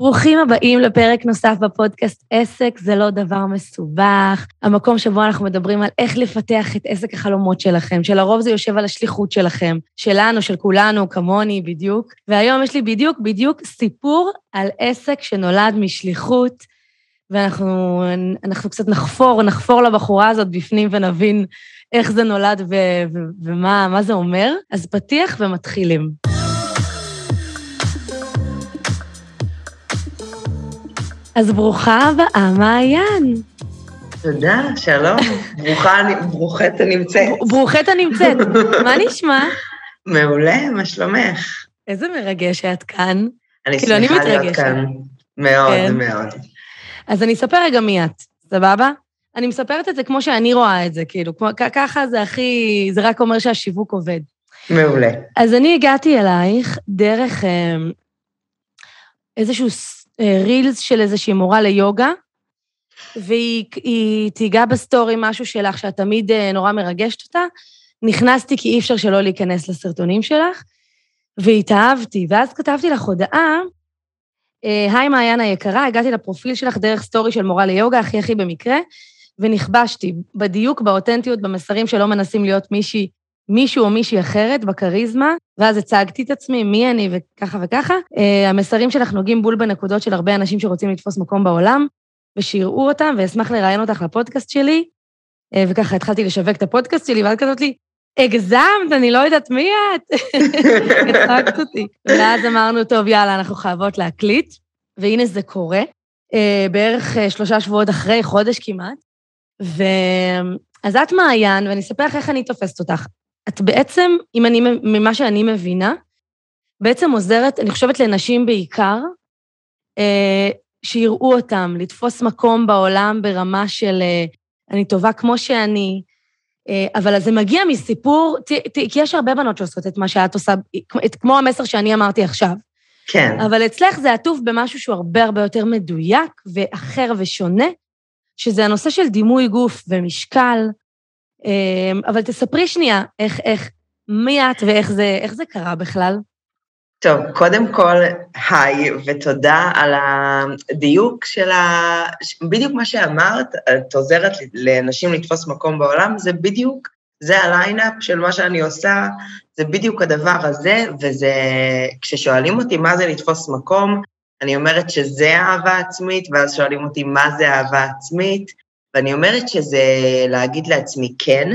ברוכים הבאים לפרק נוסף בפודקאסט עסק, זה לא דבר מסובך. המקום שבו אנחנו מדברים על איך לפתח את עסק החלומות שלכם, שלרוב זה יושב על השליחות שלכם, שלנו, של כולנו, כמוני בדיוק. והיום יש לי בדיוק בדיוק סיפור על עסק שנולד משליחות, ואנחנו אנחנו קצת נחפור, נחפור לבחורה הזאת בפנים ונבין איך זה נולד ו- ו- ומה זה אומר. אז פתיח ומתחילים. אז ברוכה הבאה, מעיין. תודה, שלום. ברוכה, ברוכת הנמצאת. ברוכת הנמצאת. מה נשמע? מעולה, מה שלומך? איזה מרגש שאת כאן. אני כאילו, שמחה אני להיות כאן. מאוד, כן. מאוד. אז אני אספר רגע מי את, סבבה? אני מספרת את זה כמו שאני רואה את זה, כאילו, כמו, ככה זה הכי, זה רק אומר שהשיווק עובד. מעולה. אז אני הגעתי אלייך דרך אה, איזשהו רילס של איזושהי מורה ליוגה, והיא תיגע בסטורי משהו שלך שאת תמיד אה, נורא מרגשת אותה. נכנסתי כי אי אפשר שלא להיכנס לסרטונים שלך, והתאהבתי. ואז כתבתי לך הודעה, אה, היי מעיין היקרה, הגעתי לפרופיל שלך דרך סטורי של מורה ליוגה, הכי הכי במקרה, ונכבשתי בדיוק, באותנטיות, במסרים שלא מנסים להיות מישהי מישהו או מישהי אחרת בכריזמה, ואז הצגתי את עצמי, מי אני וככה וככה. Uh, המסרים שלך נוגעים בול בנקודות של הרבה אנשים שרוצים לתפוס מקום בעולם, ושיראו אותם, ואשמח לראיין אותך לפודקאסט שלי. Uh, וככה התחלתי לשווק את הפודקאסט שלי, ואז כתבת לי, הגזמת, אני לא יודעת מי את. הצחקת אותי. ואז אמרנו, טוב, יאללה, אנחנו חייבות להקליט, והנה זה קורה. Uh, בערך uh, שלושה שבועות אחרי, חודש כמעט. ו... אז את מעיין, ואני אספר לך איך אני תופסת אותך. את בעצם, אם אני, ממה שאני מבינה, בעצם עוזרת, אני חושבת לנשים בעיקר, אה, שיראו אותם, לתפוס מקום בעולם ברמה של אה, אני טובה כמו שאני, אה, אבל זה מגיע מסיפור, ת, ת, כי יש הרבה בנות שעושות את מה שאת עושה, את, כמו המסר שאני אמרתי עכשיו. כן. אבל אצלך זה עטוף במשהו שהוא הרבה הרבה יותר מדויק ואחר ושונה, שזה הנושא של דימוי גוף ומשקל, אבל תספרי שנייה, איך, איך, מי את ואיך זה, זה קרה בכלל? טוב, קודם כל, היי, ותודה על הדיוק של ה... בדיוק מה שאמרת, את עוזרת לנשים לתפוס מקום בעולם, זה בדיוק, זה הליינאפ של מה שאני עושה, זה בדיוק הדבר הזה, וזה... כששואלים אותי מה זה לתפוס מקום, אני אומרת שזה אהבה עצמית, ואז שואלים אותי מה זה אהבה עצמית, ואני אומרת שזה להגיד לעצמי כן,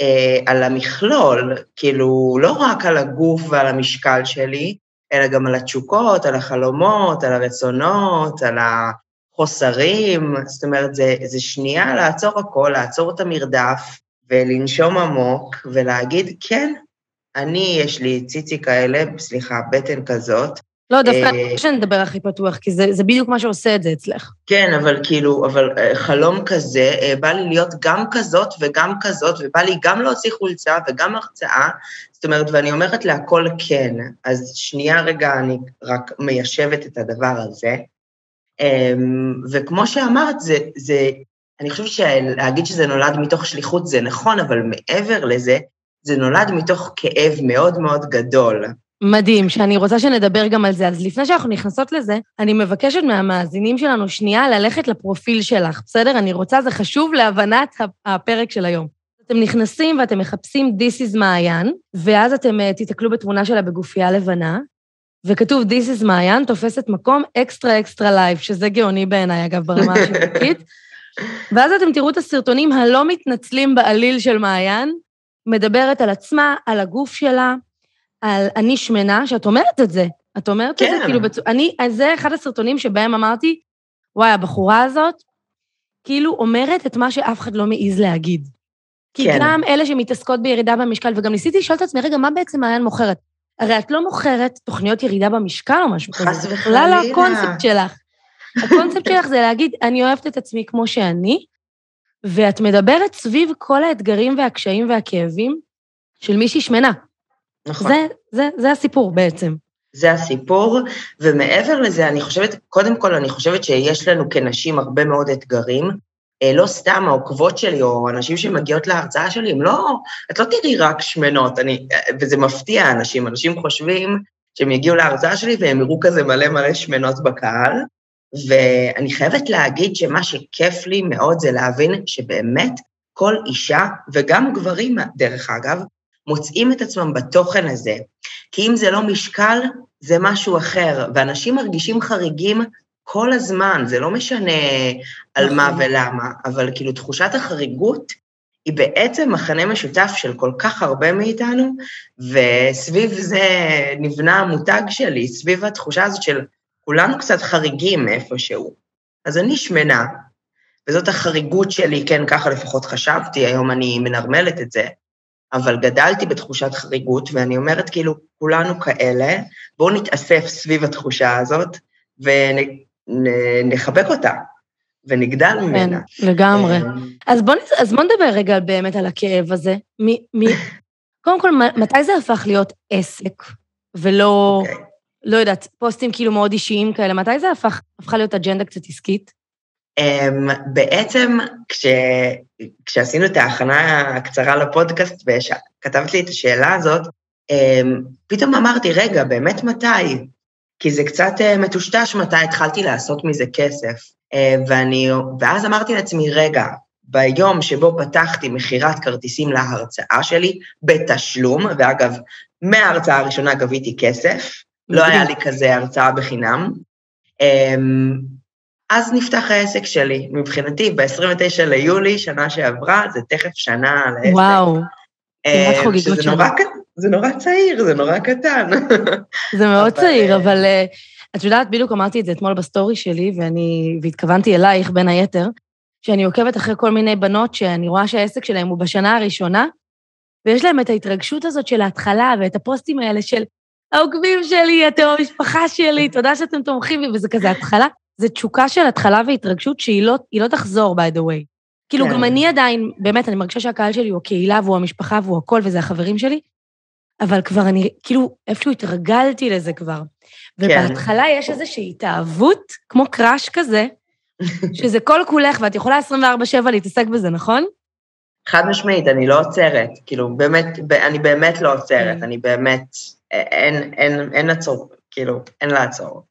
אה, על המכלול, כאילו, לא רק על הגוף ועל המשקל שלי, אלא גם על התשוקות, על החלומות, על הרצונות, על החוסרים, זאת אומרת, זה, זה שנייה לעצור הכל, לעצור את המרדף ולנשום עמוק ולהגיד, כן, אני, יש לי ציצי כאלה, סליחה, בטן כזאת, לא, דווקא אני רוצה שנדבר הכי פתוח, כי זה, זה בדיוק מה שעושה את זה אצלך. כן, אבל כאילו, אבל אה, חלום כזה, אה, בא לי להיות גם כזאת וגם כזאת, ובא לי גם להוציא חולצה וגם הרצאה, זאת אומרת, ואני אומרת להכל כן. אז שנייה רגע, אני רק מיישבת את הדבר הזה. אמ, וכמו שאמרת, זה, זה, אני חושבת שלהגיד שזה נולד מתוך שליחות זה נכון, אבל מעבר לזה, זה נולד מתוך כאב מאוד מאוד גדול. מדהים, שאני רוצה שנדבר גם על זה. אז לפני שאנחנו נכנסות לזה, אני מבקשת מהמאזינים שלנו שנייה ללכת לפרופיל שלך, בסדר? אני רוצה, זה חשוב להבנת הפרק של היום. אתם נכנסים ואתם מחפשים This is מעיין, ואז אתם uh, תיתקלו בתמונה שלה בגופייה לבנה, וכתוב This is מעיין, תופסת מקום extra extra large, שזה גאוני בעיניי, אגב, ברמה השיווקית. ואז אתם תראו את הסרטונים הלא מתנצלים בעליל של מעיין, מדברת על עצמה, על הגוף שלה, על אני שמנה, שאת אומרת את זה. את אומרת כן. את זה, כאילו, בצ... אני, זה אחד הסרטונים שבהם אמרתי, וואי, הבחורה הזאת, כאילו אומרת את מה שאף אחד לא מעז להגיד. כי כן. גם אלה שמתעסקות בירידה במשקל, וגם ניסיתי לשאול את עצמי, רגע, מה בעצם מעיין מוכרת? הרי את לא מוכרת תוכניות ירידה במשקל או משהו כזה. חס וחלילה. בכלל לא הקונספט שלך. הקונספט שלך זה להגיד, אני אוהבת את עצמי כמו שאני, ואת מדברת סביב כל האתגרים והקשיים והכאבים של מישהי שמנה. נכון. זה, זה, זה הסיפור בעצם. זה הסיפור, ומעבר לזה, אני חושבת, קודם כל, אני חושבת שיש לנו כנשים הרבה מאוד אתגרים. אה, לא סתם העוקבות שלי, או אנשים שמגיעות להרצאה שלי, הם לא, את לא תראי רק שמנות, אני, וזה מפתיע אנשים, אנשים חושבים שהם יגיעו להרצאה שלי והם יראו כזה מלא מלא שמנות בקהל. ואני חייבת להגיד שמה שכיף לי מאוד זה להבין שבאמת כל אישה, וגם גברים, דרך אגב, מוצאים את עצמם בתוכן הזה. כי אם זה לא משקל, זה משהו אחר, ואנשים מרגישים חריגים כל הזמן, זה לא משנה על מה נכון. ולמה, אבל כאילו תחושת החריגות היא בעצם מחנה משותף של כל כך הרבה מאיתנו, וסביב זה נבנה המותג שלי, סביב התחושה הזאת של כולנו קצת חריגים מאיפשהו. אז אני שמנה, וזאת החריגות שלי, כן, ככה לפחות חשבתי, היום אני מנרמלת את זה, אבל גדלתי בתחושת חריגות, ואני אומרת, כאילו, כולנו כאלה, בואו נתאסף סביב התחושה הזאת ונחבק אותה. ונגדל כן, ממנה. כן, לגמרי. אה, אז בוא, אז בוא נדבר רגע באמת על הכאב הזה. מי, מי, קודם כל, מתי זה הפך להיות עסק, ולא, okay. אוקיי. לא יודעת, פוסטים כאילו מאוד אישיים כאלה? מתי זה הפך, הפכה להיות אג'נדה קצת עסקית? Um, בעצם כש, כשעשינו את ההכנה הקצרה לפודקאסט וכתבת לי את השאלה הזאת, um, פתאום אמרתי, רגע, באמת מתי? כי זה קצת uh, מטושטש מתי התחלתי לעשות מזה כסף. Uh, ואני, ואז אמרתי לעצמי, רגע, ביום שבו פתחתי מכירת כרטיסים להרצאה שלי, בתשלום, ואגב, מההרצאה הראשונה גביתי כסף, לא היה לי כזה הרצאה בחינם, אמ, אז נפתח העסק שלי. מבחינתי, ב-29 ליולי, שנה שעברה, זה תכף שנה על העסק. וואו, כמעט אה, חגיגות שנה. זה נורא צעיר, זה נורא קטן. זה מאוד צעיר, אבל אה, את יודעת, בדיוק אמרתי את זה אתמול בסטורי שלי, ואני, והתכוונתי אלייך בין היתר, שאני עוקבת אחרי כל מיני בנות שאני רואה שהעסק שלהם הוא בשנה הראשונה, ויש להם את ההתרגשות הזאת של ההתחלה ואת הפוסטים האלה של העוקבים שלי, אתם המשפחה שלי, תודה שאתם תומכים בי, וזה כזה התחלה. זה תשוקה של התחלה והתרגשות שהיא לא, לא תחזור, by the way. כאילו, כן. גם אני עדיין, באמת, אני מרגישה שהקהל שלי הוא הקהילה והוא המשפחה והוא הכל, וזה החברים שלי, אבל כבר אני, כאילו, איפשהו התרגלתי לזה כבר. כן. ובהתחלה כן. יש איזושהי התאהבות, כמו קראש כזה, שזה כל כולך, ואת יכולה 24-7 להתעסק בזה, נכון? חד משמעית, אני לא עוצרת. כאילו, באמת, אני באמת לא עוצרת, כן. אני באמת, אין, אין, אין, אין לעצור, כאילו, אין לעצור.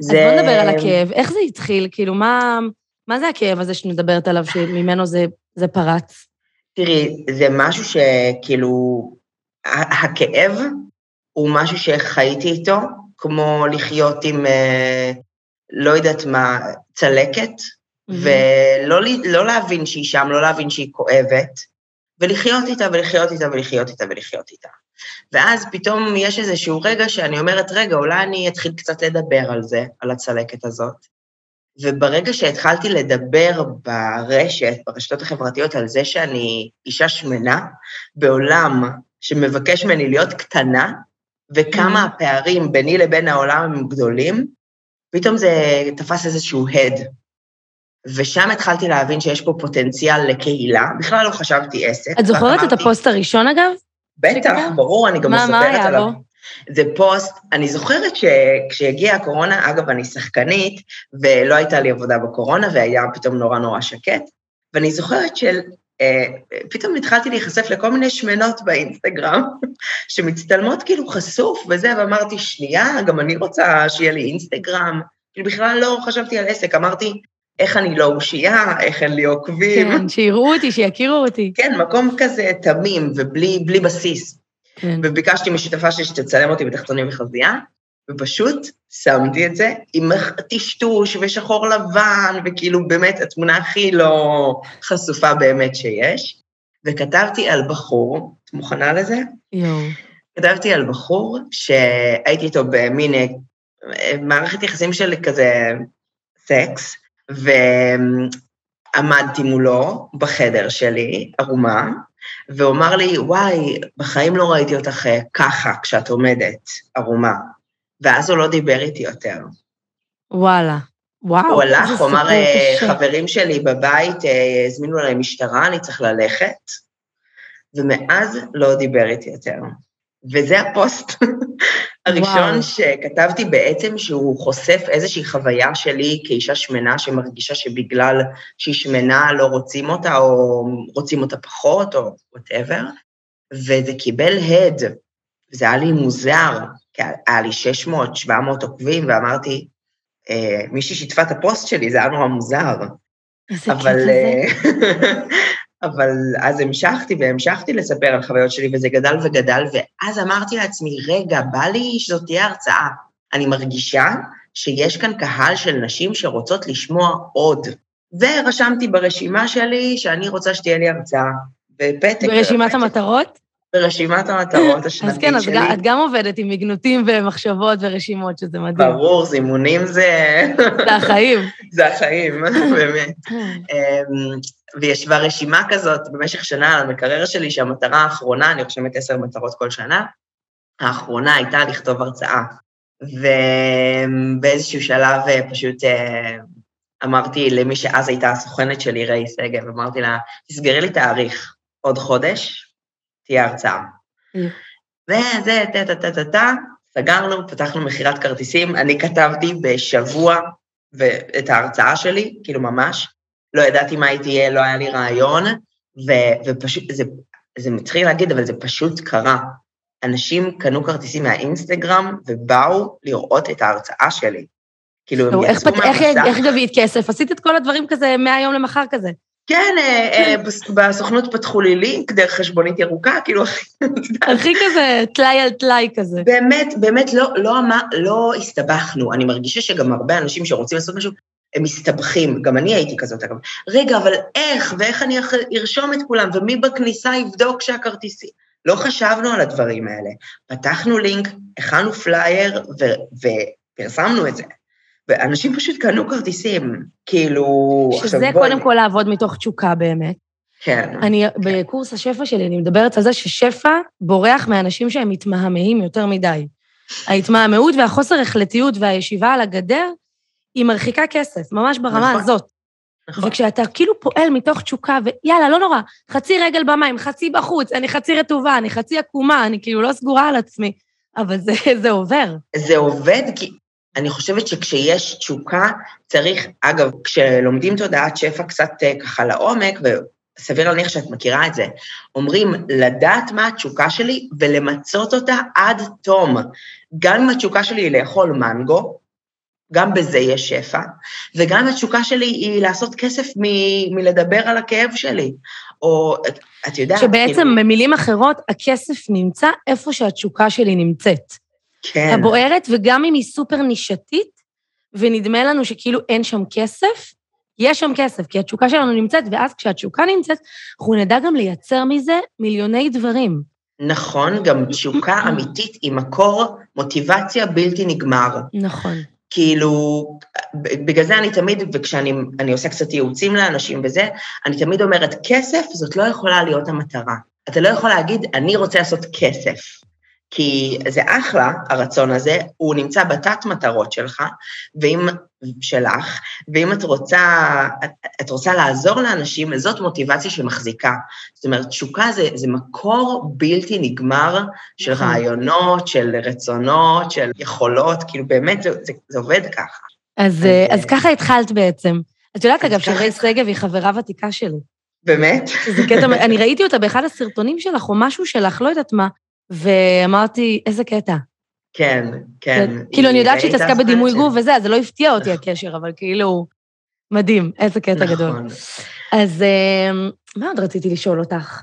זה... אז בוא נדבר על הכאב. איך זה התחיל? כאילו, מה, מה זה הכאב הזה שאת מדברת עליו, שממנו זה, זה פרץ? תראי, זה משהו שכאילו, הכאב הוא משהו שחייתי איתו, כמו לחיות עם, אה, לא יודעת מה, צלקת, mm-hmm. ולא לא להבין שהיא שם, לא להבין שהיא כואבת, ולחיות איתה ולחיות איתה ולחיות איתה ולחיות איתה. ואז פתאום יש איזשהו רגע שאני אומרת, רגע, אולי אני אתחיל קצת לדבר על זה, על הצלקת הזאת. וברגע שהתחלתי לדבר ברשת, ברשתות החברתיות, על זה שאני אישה שמנה, בעולם שמבקש ממני להיות קטנה, וכמה mm. הפערים ביני לבין העולם הם גדולים, פתאום זה תפס איזשהו הד. ושם התחלתי להבין שיש פה פוטנציאל לקהילה, בכלל לא חשבתי עסק. את זוכרת אמרתי, את הפוסט הראשון, אגב? בטח, ברור, אני גם מספרת עליו. זה פוסט, אני זוכרת שכשהגיעה הקורונה, אגב, אני שחקנית, ולא הייתה לי עבודה בקורונה, והיה פתאום נורא נורא שקט, ואני זוכרת של... אה, פתאום התחלתי להיחשף לכל מיני שמנות באינסטגרם, שמצטלמות כאילו חשוף וזה, ואמרתי, שנייה, גם אני רוצה שיהיה לי אינסטגרם. כאילו בכלל לא חשבתי על עסק, אמרתי, איך אני לא אושייה, איך אין לי עוקבים. כן, שיראו אותי, שיכירו אותי. כן, מקום כזה תמים ובלי בסיס. כן. וביקשתי משותפה שלי שתצלם אותי בתחתונים וחזייה, ופשוט שמתי את זה עם טשטוש ושחור לבן, וכאילו באמת התמונה הכי לא חשופה באמת שיש. וכתבתי על בחור, את מוכנה לזה? יואו. כתבתי על בחור שהייתי איתו במין אה, מערכת יחסים של כזה סקס, ועמדתי מולו בחדר שלי, ערומה, והוא אמר לי, וואי, בחיים לא ראיתי אותך אה, ככה כשאת עומדת, ערומה. ואז הוא לא דיבר איתי יותר. וואלה. וואו, הוא הלך, הוא אמר, אה, חברים שלי בבית אה, הזמינו עליי משטרה, אני צריך ללכת, ומאז לא דיבר איתי יותר. וזה הפוסט הראשון וואו. שכתבתי בעצם שהוא חושף איזושהי חוויה שלי כאישה שמנה שמרגישה שבגלל שהיא שמנה לא רוצים אותה, או רוצים אותה פחות, או whatever, וזה קיבל הד, זה היה לי מוזר, כי היה לי 600, 700 עוקבים, ואמרתי, אה, מישהי שיתפה את הפוסט שלי, זה היה נורא מוזר. איזה אבל. אה, אבל אז המשכתי והמשכתי לספר על חוויות שלי, וזה גדל וגדל, ואז אמרתי לעצמי, רגע, בא לי שזאת תהיה הרצאה. אני מרגישה שיש כאן קהל של נשים שרוצות לשמוע עוד. ורשמתי ברשימה שלי שאני רוצה שתהיה לי הרצאה. בפתק. ברשימת המטרות? ברשימת המטרות השנתית אז כן, אז שלי. את גם עובדת עם מגנותים ומחשבות ורשימות, שזה מדהים. ברור, זימונים זה, זה החיים. זה החיים, באמת. אמ, וישבה רשימה כזאת במשך שנה על המקרר שלי, שהמטרה האחרונה, אני רושמת עשר מטרות כל שנה, האחרונה הייתה לכתוב הרצאה. ובאיזשהו שלב אה, פשוט אה, אמרתי למי שאז הייתה הסוכנת שלי, ריי שגב, אמרתי לה, תסגרי לי תאריך, עוד חודש, תהיה הרצאה. וזה, טה-טה-טה-טה, סגרנו, פתחנו מכירת כרטיסים, אני כתבתי בשבוע את ההרצאה שלי, כאילו ממש, לא ידעתי מה היא תהיה, לא היה לי רעיון, ו- ופשוט, זה, זה מצחיק להגיד, אבל זה פשוט קרה. אנשים קנו כרטיסים מהאינסטגרם ובאו לראות את ההרצאה שלי. כאילו, הם יצאו מהמסך. איך גבית כסף? עשית את כל הדברים כזה מהיום למחר כזה. כן, אה, אה, בס- בסוכנות פתחו לי לינק דרך חשבונית ירוקה, כאילו, הכי כזה טלאי על טלאי כזה. באמת, באמת לא, לא, אמר- לא הסתבכנו. אני מרגישה שגם הרבה אנשים שרוצים לעשות משהו, הם מסתבכים. גם אני הייתי כזאת, אגב. רגע, אבל איך, ואיך אני ארשום את כולם, ומי בכניסה יבדוק שהכרטיסים... לא חשבנו על הדברים האלה. פתחנו לינק, הכנו פלייר ו- ופרסמנו את זה. ואנשים פשוט קנו כרטיסים, כאילו... שזה קודם כל לעבוד מתוך תשוקה באמת. כן. אני, בקורס השפע שלי, אני מדברת על זה ששפע בורח מאנשים שהם מתמהמהים יותר מדי. ההתמהמהות והחוסר החלטיות והישיבה על הגדר, היא מרחיקה כסף, ממש ברמה נכון. הזאת. נכון. וכשאתה כאילו פועל מתוך תשוקה, ויאללה, לא נורא, חצי רגל במים, חצי בחוץ, אני חצי רטובה, אני חצי עקומה, אני כאילו לא סגורה על עצמי, אבל זה, זה עובר. זה עובד כי אני חושבת שכשיש תשוקה, צריך, אגב, כשלומדים תודעת שפע קצת אה, ככה לעומק, וסביר להניח שאת מכירה את זה, אומרים לדעת מה התשוקה שלי ולמצות אותה עד תום. גם אם התשוקה שלי היא לאכול מנגו, גם בזה יש שפע, וגם התשוקה שלי היא לעשות כסף מ- מלדבר על הכאב שלי. או, את, את יודעת, שבעצם, כאילו, במילים אחרות, הכסף נמצא איפה שהתשוקה שלי נמצאת. כן, הבוערת, וגם אם היא סופר נישתית, ונדמה לנו שכאילו אין שם כסף, יש שם כסף, כי התשוקה שלנו נמצאת, ואז כשהתשוקה נמצאת, אנחנו נדע גם לייצר מזה מיליוני דברים. נכון, גם תשוקה אמיתית היא מקור מוטיבציה בלתי נגמר. נכון. כאילו, בגלל זה אני תמיד, וכשאני אני עושה קצת ייעוצים לאנשים וזה, אני תמיד אומרת, כסף זאת לא יכולה להיות המטרה. אתה לא יכול להגיד, אני רוצה לעשות כסף. כי זה אחלה, הרצון הזה, הוא נמצא בתת מטרות שלך, ואם, שלך, ואם את רוצה, את, את רוצה לעזור לאנשים, זאת מוטיבציה שמחזיקה. זאת אומרת, תשוקה זה, זה מקור בלתי נגמר של נכון. רעיונות, של רצונות, של יכולות, כאילו באמת זה, זה, זה עובד ככה. אז, אז, אה, אז ככה התחלת בעצם. את יודעת, אגב, שרי. שגב היא חברה ותיקה שלי. באמת? זה קטע, אני ראיתי אותה באחד הסרטונים שלך, או משהו שלך, לא יודעת מה, ואמרתי, איזה קטע. כן, כן. כאילו, אני יודעת שהיא התעסקה בדימוי גוף וזה, אז זה לא הפתיע אותי נכון. הקשר, אבל כאילו, מדהים, איזה קטע נכון. גדול. אז אמ, מה עוד רציתי לשאול אותך?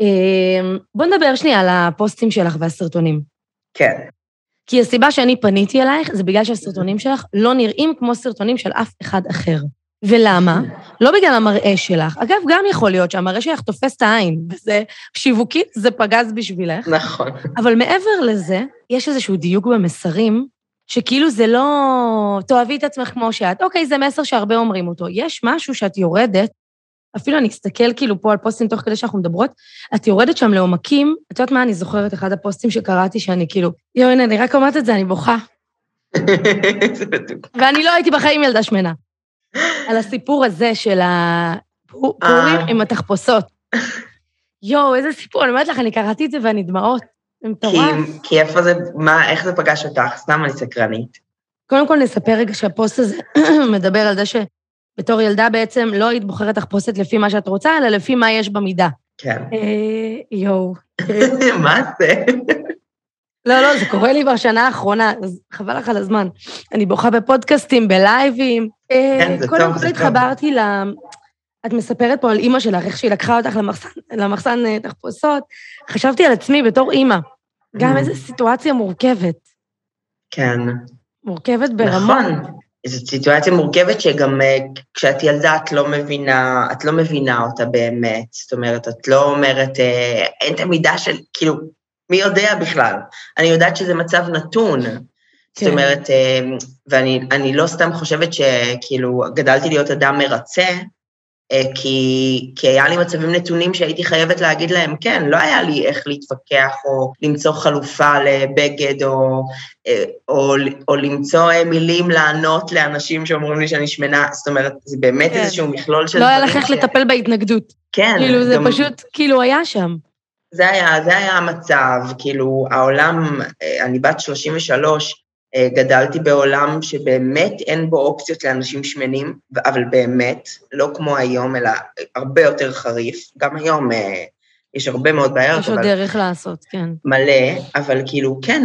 אמ, בוא נדבר שנייה על הפוסטים שלך והסרטונים. כן, כי הסיבה שאני פניתי אלייך זה בגלל שהסרטונים שלך לא נראים כמו סרטונים של אף אחד אחר. ולמה? לא בגלל המראה שלך. אגב, גם יכול להיות שהמראה שלך תופס את העין, וזה שיווקית, זה פגז בשבילך. נכון. אבל מעבר לזה, יש איזשהו דיוק במסרים, שכאילו זה לא... תאהבי את עצמך כמו שאת. אוקיי, זה מסר שהרבה אומרים אותו. יש משהו שאת יורדת, אפילו אני אסתכל כאילו פה על פוסטים תוך כדי שאנחנו מדברות, את יורדת שם לעומקים, את יודעת מה, אני זוכרת אחד הפוסטים שקראתי, שאני כאילו, יואו, הנה, אני רק אומרת את זה, אני בוכה. ואני לא הייתי בחיים ילדה שמנה. על הסיפור הזה של הפורים אה. עם התחפושות. יואו, איזה סיפור, אני אומרת לך, אני קראתי את זה ואני דמעות. זה מטורף. כי- כי איפה זה, מה, איך זה פגש אותך? סתם אני סקרנית. קודם כל נספר רגע שהפוסט הזה מדבר על זה שבתור ילדה בעצם לא היית בוחרת תחפושת לפי מה שאת רוצה, אלא לפי מה יש במידה. כן. אה, יואו. מה זה? לא, לא, זה קורה לי בשנה האחרונה, אז חבל לך על הזמן. אני בוכה בפודקאסטים, בלייבים. כן, טוב. קודם כל התחברתי ל... את מספרת פה על אימא שלך, איך שהיא לקחה אותך למחסן, למחסן אה, תחפושות. חשבתי על עצמי בתור אימא. גם Mm. איזו סיטואציה מורכבת. כן. מורכבת ברמות. נכון. זו סיטואציה מורכבת שגם אה, כשאת ילדה את לא מבינה, את לא מבינה אותה באמת. זאת אומרת, את לא אומרת, אה, אין את המידה של, כאילו, מי יודע בכלל? אני יודעת שזה מצב נתון. זאת כן. אומרת, אה, ואני אני לא סתם חושבת שכאילו גדלתי להיות אדם מרצה, אה, כי, כי היה לי מצבים נתונים שהייתי חייבת להגיד להם כן, לא היה לי איך להתווכח או למצוא חלופה לבגד או, אה, או, או למצוא מילים לענות לאנשים שאומרים לי שאני שמנה, זאת אומרת, זה באמת כן. איזשהו מכלול של לא היה דברים לך איך ש- לטפל בהתנגדות. כן, כאילו, זה גם- פשוט, כאילו, היה שם. זה היה, זה היה המצב, כאילו, העולם, אני בת 33, אה, גדלתי בעולם שבאמת אין בו אופציות לאנשים שמנים, אבל באמת, לא כמו היום, אלא הרבה יותר חריף. גם היום אה, יש הרבה מאוד בעיות, יש עוד אבל דרך לעשות, כן. מלא, אבל כאילו, כן,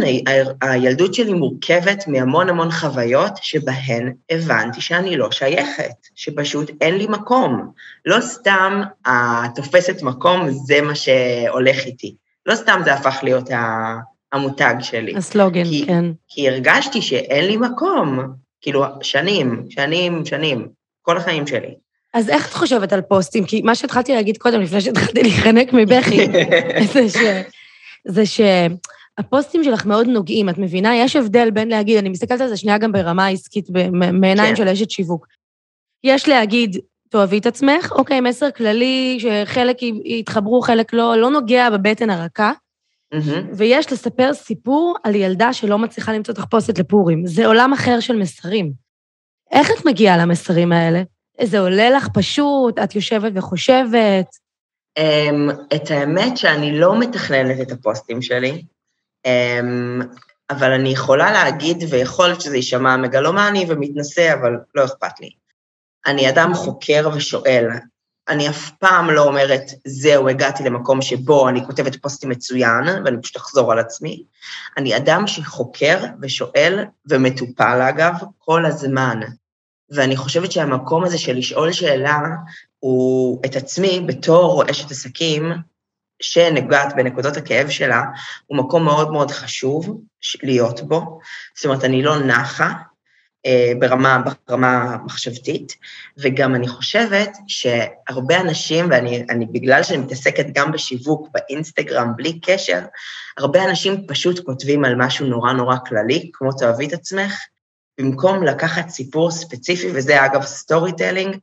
ה- הילדות שלי מורכבת מהמון המון חוויות שבהן הבנתי שאני לא שייכת, שפשוט אין לי מקום. לא סתם התופסת מקום זה מה שהולך איתי. לא סתם זה הפך להיות ה- המותג שלי. הסלוגן, כי- כן. כי הרגשתי שאין לי מקום, כאילו, שנים, שנים, שנים, כל החיים שלי. אז איך את חושבת על פוסטים? כי מה שהתחלתי להגיד קודם, לפני שהתחלתי להיחנק מבכי, זה ש... זה שהפוסטים שלך מאוד נוגעים, את מבינה? יש הבדל בין להגיד, אני מסתכלת על זה שנייה גם ברמה העסקית, מעיניים כן. של אשת שיווק. יש להגיד, תאהבי את עצמך, אוקיי, מסר כללי, שחלק יתחברו, חלק לא, לא נוגע בבטן הרכה, ויש לספר סיפור על ילדה שלא מצליחה למצוא תחפושת לפורים. זה עולם אחר של מסרים. איך את מגיעה למסרים האלה? זה עולה לך פשוט, את יושבת וחושבת. אמ, את האמת שאני לא מתכננת את הפוסטים שלי, אמ, אבל אני יכולה להגיד, ויכול להיות שזה יישמע מגלומני ומתנשא, אבל לא אכפת לי. אני אדם חוקר ושואל. אני אף פעם לא אומרת, זהו, הגעתי למקום שבו אני כותבת פוסטים מצוין, ואני פשוט אחזור על עצמי. אני אדם שחוקר ושואל, ומטופל אגב, כל הזמן. ואני חושבת שהמקום הזה של לשאול שאלה, הוא את עצמי בתור אשת עסקים, שנגעת בנקודות הכאב שלה, הוא מקום מאוד מאוד חשוב להיות בו. זאת אומרת, אני לא נחה ברמה, ברמה מחשבתית, וגם אני חושבת שהרבה אנשים, ואני אני, בגלל שאני מתעסקת גם בשיווק, באינסטגרם, בלי קשר, הרבה אנשים פשוט כותבים על משהו נורא נורא כללי, כמו תאהבי את עצמך, במקום לקחת סיפור ספציפי, וזה אגב storytelling,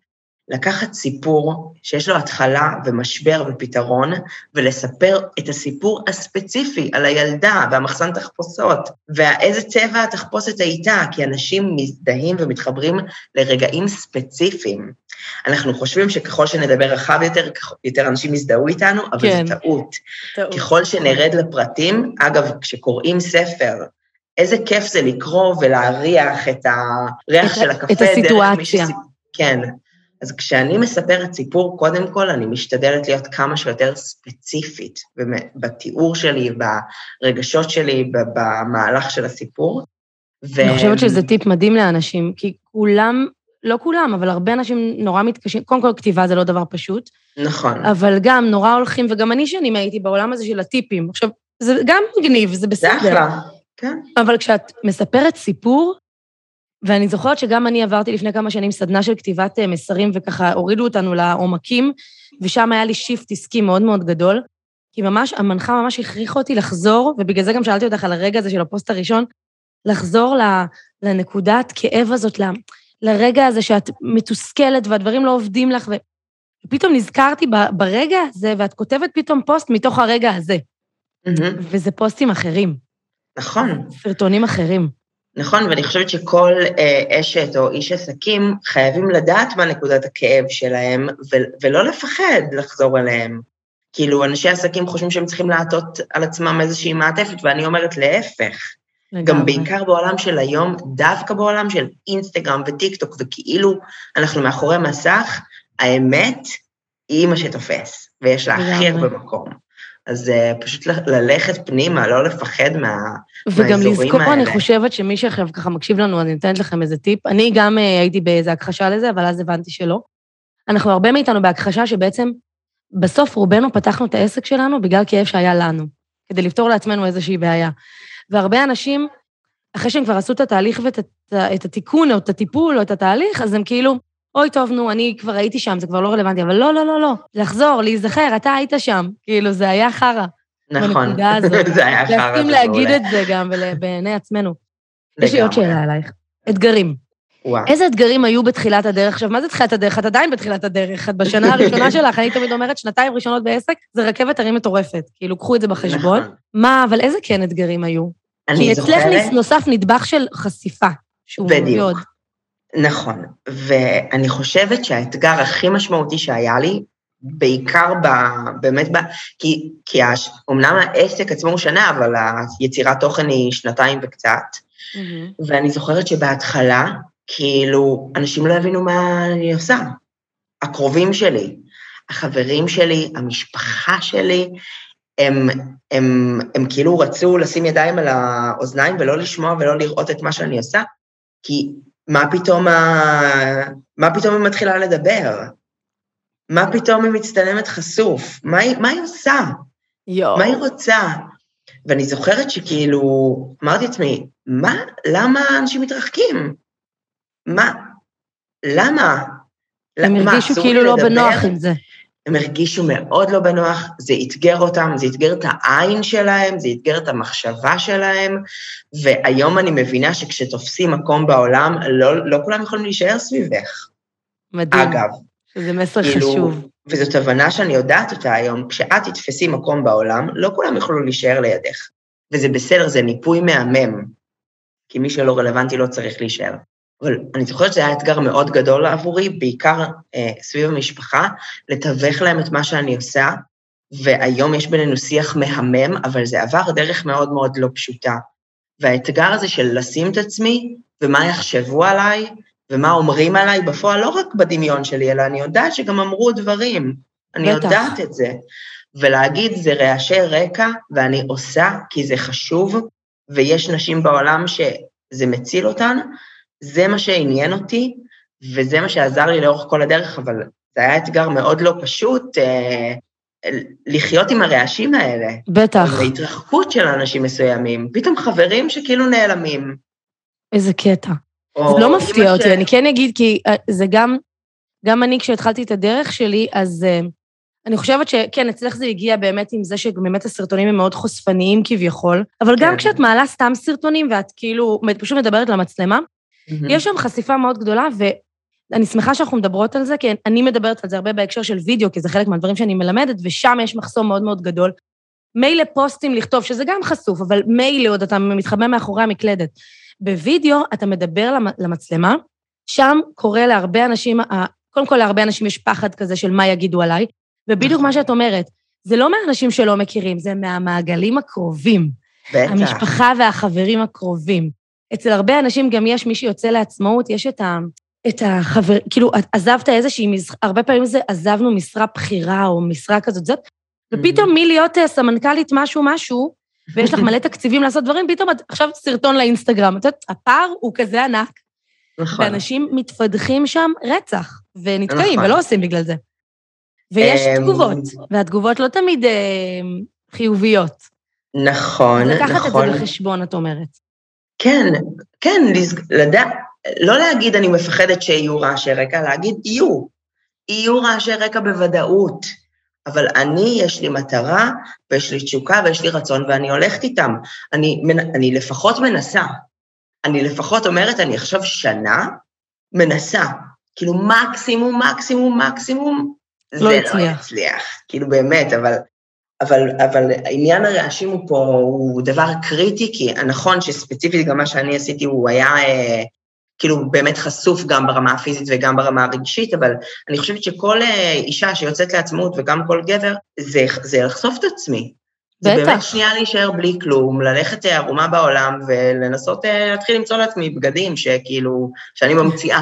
לקחת סיפור שיש לו התחלה ומשבר ופתרון, ולספר את הסיפור הספציפי על הילדה והמחסן תחפושות, ואיזה צבע התחפושת הייתה, כי אנשים מזדהים ומתחברים לרגעים ספציפיים. אנחנו חושבים שככל שנדבר רחב יותר, יותר אנשים יזדהו איתנו, אבל כן. זו טעות. ככל שנרד לפרטים, אגב, כשקוראים ספר, איזה כיף זה לקרוא ולהריח את הריח את של הקפה את הסיטואציה. שסיפ- כן. אז כשאני מספרת סיפור, קודם כל אני משתדלת להיות כמה שיותר ספציפית בתיאור שלי, ברגשות שלי, במהלך של הסיפור. ו... אני חושבת שזה טיפ מדהים לאנשים, כי כולם, לא כולם, אבל הרבה אנשים נורא מתקשים, קודם כל כתיבה זה לא דבר פשוט, נכון. אבל גם נורא הולכים, וגם אני שנים הייתי בעולם הזה של הטיפים. עכשיו, זה גם מגניב, זה זה בסדר. אחלה. כן. אבל כשאת מספרת סיפור, ואני זוכרת שגם אני עברתי לפני כמה שנים סדנה של כתיבת אה, מסרים, וככה הורידו אותנו לעומקים, ושם היה לי shift עסקי מאוד מאוד גדול, כי ממש, המנחה ממש הכריחה אותי לחזור, ובגלל זה גם שאלתי אותך על הרגע הזה של הפוסט הראשון, לחזור לנקודת כאב הזאת, ל- לרגע הזה שאת מתוסכלת והדברים לא עובדים לך, ופתאום נזכרתי ברגע הזה, ואת כותבת פתאום פוסט מתוך הרגע הזה, מהמם. וזה פוסטים אחרים, נכון. סרטונים אחרים. נכון, ואני חושבת שכל אה, אשת או איש עסקים חייבים לדעת מה נקודת הכאב שלהם, ו- ולא לפחד לחזור אליהם. כאילו, אנשי עסקים חושבים שהם צריכים לעטות על עצמם איזושהי מעטפת, ואני אומרת להפך. גם לגמרי. בעיקר בעולם של היום, דווקא בעולם של אינסטגרם וטיק טוק, וכאילו אנחנו מאחורי מסך, האמת היא מה שתופס, ויש לה הכי. הרבה מקום. אז uh, פשוט ללכת פנימה, לא לפחד מה, וגם מהאזורים לזכור, האלה. אני חושבת שמי שעכשיו ככה מקשיב לנו, אני נותנת לכם איזה טיפ. אני גם uh, הייתי באיזה הכחשה לזה, אבל אז הבנתי שלא. אנחנו הרבה מאיתנו בהכחשה שבעצם בסוף רובנו פתחנו את העסק שלנו בגלל כאב שהיה לנו, כדי לפתור לעצמנו איזושהי בעיה. והרבה אנשים, אחרי שהם כבר עשו את התהליך ואת את התיקון, או את הטיפול, או את התהליך, אז הם כאילו, אוי, טוב, נו, אני כבר הייתי שם, זה כבר לא רלוונטי, אבל לא, לא, לא, לא. לחזור, להיזכר, אתה היית שם. כאילו, זה היה חרא. נכון, זה היה חרא. להסכים להגיד את זה גם, בעיני עצמנו. יש לי עוד שאלה עלייך. אתגרים. וואו. איזה אתגרים היו בתחילת הדרך? עכשיו, מה זה תחילת הדרך? את עדיין בתחילת הדרך. את בשנה הראשונה שלך, אני תמיד אומרת, שנתיים ראשונות בעסק, זה רכבת הרים מטורפת. כאילו, קחו את זה בחשבון. נכון. מה, אבל איזה כן אתגרים היו? אני זוכרת... כי אצלך נוסף נדבך של חשיפה, שהוא בדיוק. נכון, ואני חושבת שהאתגר הכי משמעותי שהיה לי, בעיקר ב... באמת ב... כי, כי הש... אומנם העסק עצמו הוא שנה, אבל היצירת תוכן היא שנתיים וקצת, mm-hmm. ואני זוכרת שבהתחלה, כאילו, אנשים לא הבינו מה אני עושה. הקרובים שלי, החברים שלי, המשפחה שלי, הם, הם, הם כאילו רצו לשים ידיים על האוזניים ולא לשמוע ולא לראות את מה שאני עושה, כי מה פתאום, ה... מה פתאום היא מתחילה לדבר? מה פתאום היא מצטלמת חשוף? מה היא, מה היא עושה? יו. מה היא רוצה? ואני זוכרת שכאילו, אמרתי לעצמי, מה, למה אנשים מתרחקים? מה, למה? הם הרגישו כאילו לא בנוח עם זה. הם הרגישו מאוד לא בנוח, זה אתגר אותם, זה אתגר את העין שלהם, זה אתגר את המחשבה שלהם, והיום אני מבינה שכשתופסים מקום בעולם, לא, לא כולם יכולים להישאר סביבך. מדהים. אגב. זה מסר כאילו, חשוב. וזאת הבנה שאני יודעת אותה היום, כשאת תתפסי מקום בעולם, לא כולם יוכלו להישאר לידך. וזה בסדר, זה ניפוי מהמם, כי מי שלא רלוונטי לא צריך להישאר. אבל אני זוכרת שזה היה אתגר מאוד גדול עבורי, בעיקר אה, סביב המשפחה, לתווך להם את מה שאני עושה, והיום יש בינינו שיח מהמם, אבל זה עבר דרך מאוד מאוד לא פשוטה. והאתגר הזה של לשים את עצמי, ומה יחשבו עליי, ומה אומרים עליי בפועל, לא רק בדמיון שלי, אלא אני יודעת שגם אמרו דברים. אני בטח. יודעת את זה. ולהגיד, זה רעשי רקע, ואני עושה כי זה חשוב, ויש נשים בעולם שזה מציל אותן, זה מה שעניין אותי, וזה מה שעזר לי לאורך כל הדרך, אבל זה היה אתגר מאוד לא פשוט אה, לחיות עם הרעשים האלה. בטח. והתרחקות של אנשים מסוימים, פתאום חברים שכאילו נעלמים. איזה קטע. זה לא מפתיע אותי, ש... אני כן אגיד, כי אה, זה גם, גם אני, כשהתחלתי את הדרך שלי, אז uh, אני חושבת שכן, אצלך זה הגיע באמת עם זה שבאמת הסרטונים הם מאוד חושפניים כביכול, אבל כן. גם כשאת מעלה סתם סרטונים ואת כאילו פשוט מדברת למצלמה, Mm-hmm. יש שם חשיפה מאוד גדולה, ואני שמחה שאנחנו מדברות על זה, כי אני מדברת על זה הרבה בהקשר של וידאו, כי זה חלק מהדברים שאני מלמדת, ושם יש מחסום מאוד מאוד גדול. מילא פוסטים לכתוב, שזה גם חשוף, אבל מילא עוד אתה מתחבא מאחורי המקלדת. בווידאו אתה מדבר למצלמה, שם קורה להרבה אנשים, קודם כל להרבה אנשים יש פחד כזה של מה יגידו עליי, ובדיוק מה שאת אומרת, זה לא מהאנשים שלא מכירים, זה מהמעגלים הקרובים. בטח. המשפחה והחברים הקרובים. אצל הרבה אנשים גם יש, מי שיוצא לעצמאות, יש את, ה, את החבר... כאילו, עזבת איזושהי משרה, הרבה פעמים זה עזבנו משרה בכירה או משרה כזאת, זאת, ופתאום mm-hmm. מלהיות אה, סמנכ"לית משהו-משהו, ויש לך מלא תקציבים לעשות דברים, פתאום את עכשיו סרטון לאינסטגרם. את יודעת, הפער הוא כזה ענק. נכון. ואנשים מתפדחים שם רצח, ונתקעים, נכון. ולא עושים בגלל זה. ויש אמ, תגובות, והתגובות לא תמיד אה, חיוביות. נכון, נכון. לקחת את זה נכון. בחשבון, את אומרת. כן, כן, לדע, לא להגיד אני מפחדת שיהיו רעשי רקע, להגיד יהיו. יהיו רעשי רקע בוודאות, אבל אני, יש לי מטרה, ויש לי תשוקה, ויש לי רצון, ואני הולכת איתם. אני, אני לפחות מנסה. אני לפחות אומרת, אני עכשיו שנה מנסה. כאילו מקסימום, מקסימום, מקסימום, לא זה הצליח. לא יצליח. כאילו באמת, אבל אבל, אבל עניין הרעשים הוא פה, הוא דבר קריטי, כי נכון שספציפית גם מה שאני עשיתי, הוא היה אה, כאילו באמת חשוף גם ברמה הפיזית וגם ברמה הרגשית, אבל אני חושבת שכל אה, אישה שיוצאת לעצמאות וגם כל גבר, זה, זה לחשוף את עצמי. בטח. זה באמת שנייה להישאר בלי כלום, ללכת אה, ערומה בעולם ולנסות אה, להתחיל למצוא לעצמי בגדים שכאילו, שאני ממציאה.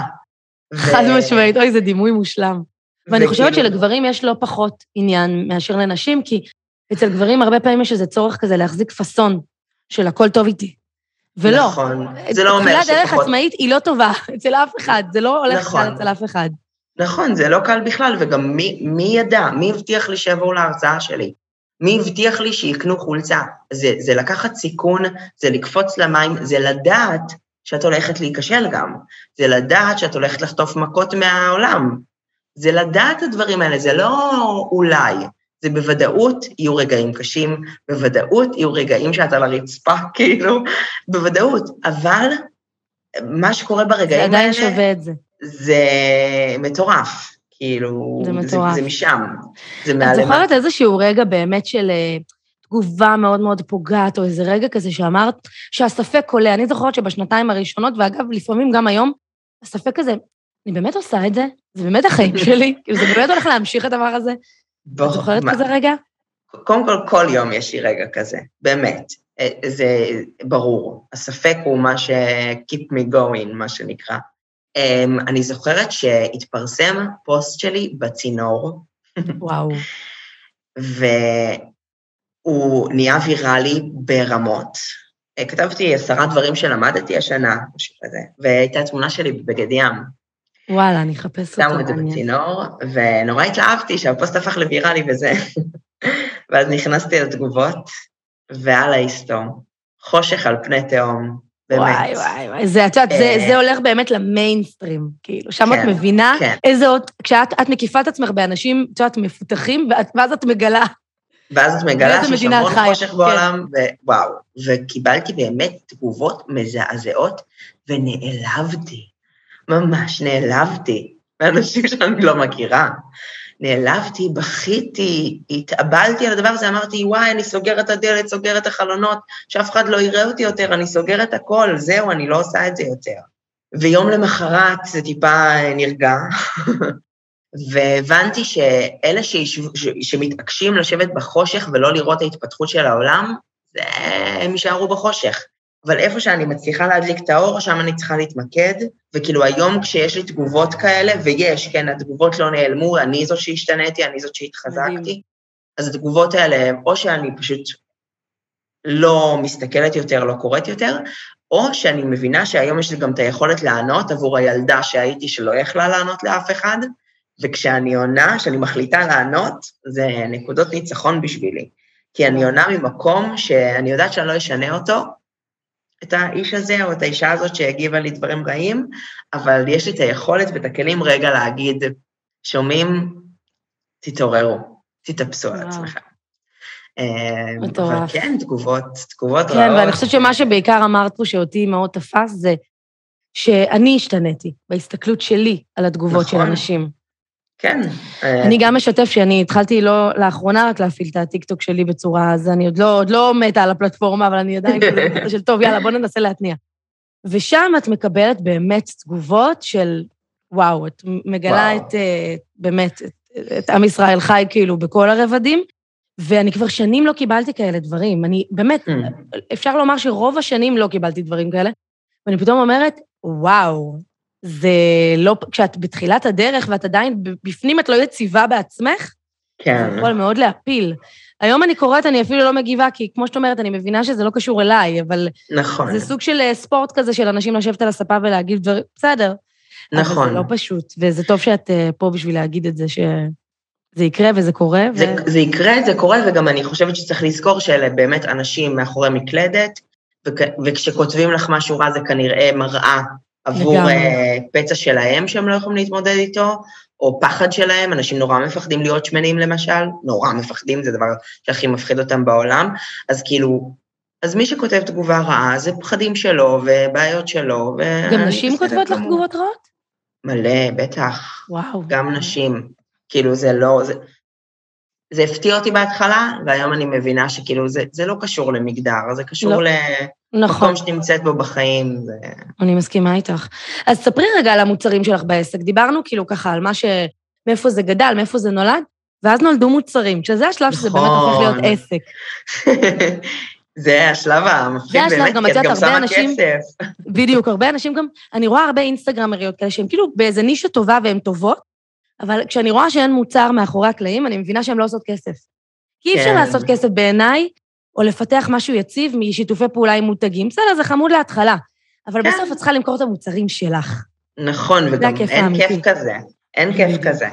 חד ו... משמעית, אוי, זה דימוי מושלם. ואני חושבת שלגברים יש לא פחות עניין מאשר לנשים, כי אצל גברים הרבה פעמים יש איזה צורך כזה להחזיק פאסון של הכל טוב איתי. ולא. נכון, זה לא אומר שפחות... דרך עצמאית היא לא טובה אצל אף אחד, זה לא הולך נכון. אצל אף אחד. נכון, זה לא קל בכלל, וגם מי, מי ידע, מי הבטיח לי שיבואו להרצאה שלי? מי הבטיח לי שיקנו חולצה? זה, זה לקחת סיכון, זה לקפוץ למים, זה לדעת שאת הולכת להיכשל גם, זה לדעת שאת הולכת לחטוף מכות מהעולם, זה לדעת את הדברים האלה, זה לא אולי, זה בוודאות יהיו רגעים קשים, בוודאות יהיו רגעים שאת על הרצפה, כאילו, בוודאות, אבל מה שקורה ברגעים האלה... זה עדיין שווה את זה. זה מטורף, כאילו, זה מטורף. זה, זה משם, זה מעלה... את זוכרת איזשהו רגע באמת של אה, תגובה מאוד מאוד פוגעת, או איזה רגע כזה שאמרת שהספק עולה. אני זוכרת שבשנתיים הראשונות, ואגב, לפעמים גם היום, הספק הזה, אני באמת עושה את זה? זה באמת החיים שלי? כאילו, זה באמת הולך להמשיך הדבר הזה? את זוכרת כזה רגע? קודם כל, כל יום יש לי רגע כזה, באמת. אה, זה ברור. הספק הוא מה ש- keep me going, מה שנקרא. Um, אני זוכרת שהתפרסם פוסט שלי בצינור. וואו. והוא נהיה ויראלי ברמות. אה, כתבתי עשרה דברים שלמדתי השנה, משהו כזה, והייתה תמונה שלי בבגד ים. וואלה, אני אחפש אותו. שמו את זה בצינור, ונורא התלהבתי שהפוסט הפך לוויראלי וזה. ואז נכנסתי לתגובות, ועל ההיסטור. חושך על פני תהום, באמת. וואי, וואי, וואי, זה, את יודעת, זה, אה, זה הולך באמת למיינסטרים, כאילו, שם כן, את מבינה כן. איזה עוד, כשאת מקיפה את עצמך באנשים, את יודעת, מפותחים, ואז את מגלה. ואז את מגלה שיש המון חושך כן. בעולם, ווואו. וקיבלתי באמת תגובות מזעזעות, ונעלבתי. ממש נעלבתי מאנשים שאני לא מכירה. נעלבתי, בכיתי, התאבלתי על הדבר הזה, אמרתי, וואי, אני סוגר את הדלת, סוגר את החלונות, שאף אחד לא יראה אותי יותר, אני סוגר את הכל, זהו, אני לא עושה את זה יותר. ויום למחרת זה טיפה נרגע, והבנתי שאלה שישב, ש, שמתעקשים לשבת בחושך ולא לראות ההתפתחות של העולם, זה, הם יישארו בחושך. אבל איפה שאני מצליחה להדליק את האור, שם אני צריכה להתמקד, וכאילו היום כשיש לי תגובות כאלה, ויש, כן, התגובות לא נעלמו, אני זאת שהשתניתי, אני זאת שהתחזקתי, אז התגובות האלה, או שאני פשוט לא מסתכלת יותר, לא קוראת יותר, או שאני מבינה שהיום יש לי גם את היכולת לענות עבור הילדה שהייתי שלא יכלה לענות לאף אחד, וכשאני עונה, כשאני מחליטה לענות, זה נקודות ניצחון בשבילי. כי אני עונה ממקום שאני יודעת שאני לא אשנה אותו, את האיש הזה או את האישה הזאת שהגיבה לי דברים רעים, אבל יש לי את היכולת ואת הכלים רגע להגיד, שומעים, תתעוררו, תתאפסו על עצמכם. אה, מטורף. אבל כן, תגובות, תגובות כן, רעות. כן, ואני חושבת שמה שבעיקר אמרת פה שאותי מאוד תפס זה שאני השתניתי בהסתכלות שלי על התגובות נכון. של אנשים. כן. אני גם משתף שאני התחלתי לא, לאחרונה רק להפעיל את הטיקטוק שלי בצורה, אז אני עוד לא, עוד לא מתה על הפלטפורמה, אבל אני עדיין כזה של טוב, יאללה, בוא ננסה להתניע. ושם את מקבלת באמת תגובות של, וואו, את מגלה וואו. את, אה, באמת, את, את עם ישראל חי כאילו בכל הרבדים, ואני כבר שנים לא קיבלתי כאלה דברים. אני, באמת, mm. אפשר לומר שרוב השנים לא קיבלתי דברים כאלה, ואני פתאום אומרת, וואו, זה לא, כשאת בתחילת הדרך ואת עדיין בפנים את לא יציבה בעצמך, כן. זה יכול מאוד להפיל. היום אני קוראת, אני אפילו לא מגיבה, כי כמו שאת אומרת, אני מבינה שזה לא קשור אליי, אבל... נכון. זה סוג של אה, ספורט כזה של אנשים לשבת על הספה ולהגיד דברים, בסדר. נכון. אבל זה לא פשוט, וזה טוב שאת אה, פה בשביל להגיד את זה, שזה יקרה וזה קורה. זה, ו... זה יקרה, זה קורה, וגם אני חושבת שצריך לזכור שאלה באמת אנשים מאחורי מקלדת, וכ... וכשכותבים לך משהו רע זה כנראה מראה עבור uh, פצע שלהם שהם לא יכולים להתמודד איתו, או פחד שלהם, אנשים נורא מפחדים להיות שמנים למשל, נורא מפחדים, זה דבר שהכי מפחיד אותם בעולם, אז כאילו, אז מי שכותב תגובה רעה, זה פחדים שלו ובעיות שלו, ו... גם נשים כותבות לך תגובות רעות? מלא, בטח. וואו. גם נשים. כאילו, זה לא... זה, זה הפתיע אותי בהתחלה, והיום אני מבינה שכאילו זה, זה לא קשור למגדר, זה קשור לא. למקום נכון. שנמצאת בו בחיים. זה... אני מסכימה איתך. אז ספרי רגע על המוצרים שלך בעסק. דיברנו כאילו ככה על מה ש... מאיפה זה גדל, מאיפה זה נולד, ואז נולדו מוצרים, שזה השלב נכון. שזה באמת הופך להיות נכון. עסק. זה השלב המפחיד באמת, כי את גם שמה אנשים, כסף. בדיוק, הרבה אנשים גם, אני רואה הרבה אינסטגרמריות כאלה שהן כאילו באיזה נישה טובה והן טובות, אבל כשאני רואה שאין מוצר מאחורי הקלעים, אני מבינה שהן לא עושות כסף. כי אי אפשר כן. לעשות כסף בעיניי, או לפתח משהו יציב משיתופי פעולה עם מותגים. בסדר, זה חמוד להתחלה, אבל כן. בסוף את צריכה למכור את המוצרים שלך. נכון, וגם אין. כיף כזה. אין כיף. כזה.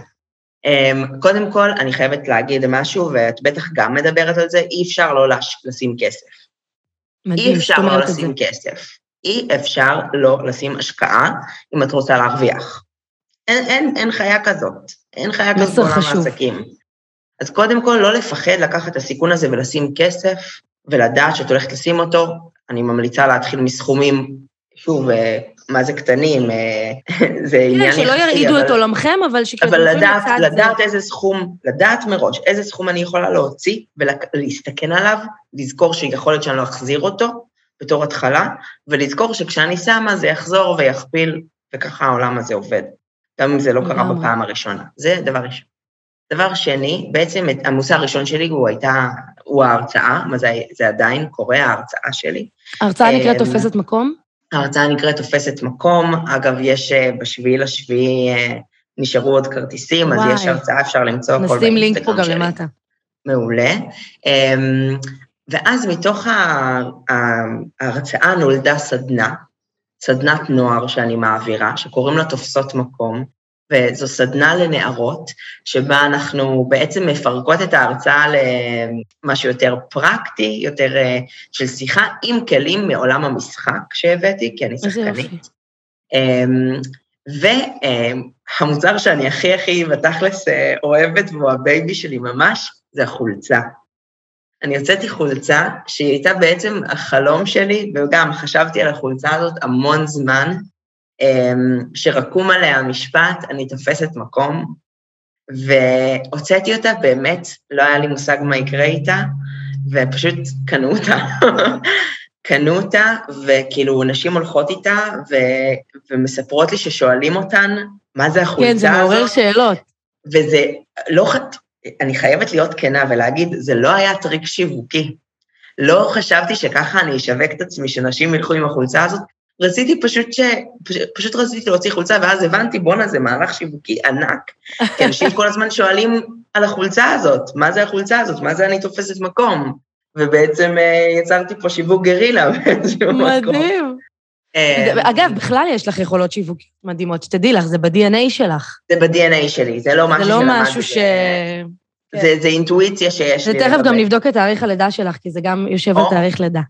Um, קודם כל, אני חייבת להגיד משהו, ואת בטח גם מדברת על זה, אי אפשר לא לש... לשים כסף. מדהים, אי אפשר לא את זה. לשים כסף. אי אפשר לא לשים השקעה אם את רוצה להרוויח. אין, אין, אין חיה כזאת. אין חיה כזאת בעולם. העסקים. אז קודם כל, לא לפחד לקחת את הסיכון הזה ולשים כסף, ולדעת שאת הולכת לשים אותו. אני ממליצה להתחיל מסכומים, שוב, אה, מה זה קטנים, אה, זה עניין כן, יחסי. שלא ירעידו את עולמכם, אבל שכאילו אבל לדעת. לדעת איזה סכום, לדעת מראש איזה סכום אני יכולה להוציא ולהסתכן עליו, לזכור שיכול להיות שאני לא אחזיר אותו בתור התחלה, ולזכור שכשאני שמה זה יחזור ויכפיל, וככה העולם הזה עובד, גם אם זה לא קרה. בפעם הראשונה. זה דבר ראשון. דבר שני, בעצם המושא הראשון שלי הוא הייתה, הוא ההרצאה, מה זה, זה עדיין קורה, ההרצאה שלי. ההרצאה נקראת אמ, תופסת מקום? ההרצאה נקראת תופסת מקום, אגב, יש אה, בשביעי לשביעי, אה, נשארו עוד כרטיסים, אז וואי. יש הרצאה, אפשר למצוא הכל נשים לינק פה באינסטגרם גם שלי. למטה. מעולה. אמ, ואז מתוך ההרצאה נולדה סדנה, סדנת נוער שאני מעבירה, שקוראים לה תופסות מקום, וזו סדנה לנערות, שבה אנחנו בעצם מפרקות את ההרצאה למשהו יותר פרקטי, יותר אה, של שיחה עם כלים מעולם המשחק שהבאתי, כי אני שחקנית. יופי. אמ, והמוצר שאני הכי הכי בתכלס אה, אוהבת, והוא ה baby שלי ממש, זה החולצה. אני הוצאתי חולצה שהיא הייתה בעצם החלום שלי, וגם חשבתי על החולצה הזאת המון זמן, אמ, שרקום עליה המשפט, אני תופסת מקום, והוצאתי אותה, באמת, לא היה לי מושג מה יקרה איתה, ופשוט קנו אותה. קנו אותה, וכאילו נשים הולכות איתה, ו... ומספרות לי ששואלים אותן, מה זה החולצה כן, זה הזאת? מעורר שאלות. וזה לא, אני חייבת להיות כנה ולהגיד, זה לא היה טריק שיווקי. לא חשבתי שככה אני אשווק את עצמי, שנשים ילכו עם החולצה הזאת. רציתי פשוט ש... פשוט, רציתי להוציא חולצה, ואז הבנתי, בואנה, זה מהלך שיווקי ענק. כי אנשים כל הזמן שואלים על החולצה הזאת, מה זה החולצה הזאת, מה זה אני תופסת מקום. ובעצם אה, יצרתי פה שיווק גרילה באיזשהו מקום. מדהים. אה, אגב, בכלל יש לך יכולות שיווקיות מדהימות, שתדעי לך, זה ב-DNA שלך. זה ב-DNA שלי, זה לא משהו זה לא שלמדתי, משהו ש... כן. זה, זה אינטואיציה שיש לי. ותכף גם. נבדוק את תאריך הלידה שלך, כי זה גם יושב על. תאריך לידה.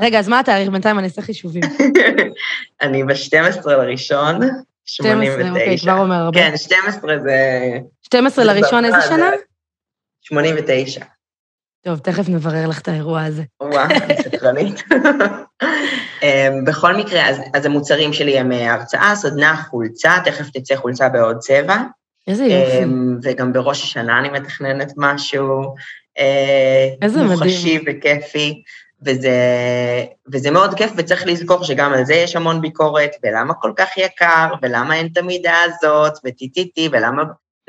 רגע, אז מה התאריך? בינתיים אני אעשה חישובים. אני ב-12 לראשון, 12, אוקיי, 89. כבר אומר הרבה. כן, 12 זה 12 זה לראשון, איזה שנה? זה- 89. טוב, תכף נברר לך את האירוע הזה. וואו, אני סקרנית. אמ, בכל מקרה, אז, אז המוצרים שלי הם אה, הרצאה, סדנה, חולצה, תכף תצא חולצה בעוד צבע. איזה יופי. אמ, וגם בראש השנה אני מתכננת משהו אה, איזה מדהים. מוחשי וכיפי, וזה, וזה מאוד כיף, וצריך לזכור שגם על זה יש המון ביקורת, ולמה כל כך יקר, ולמה אין את המידה הזאת, וטי-טי-טי, ולמה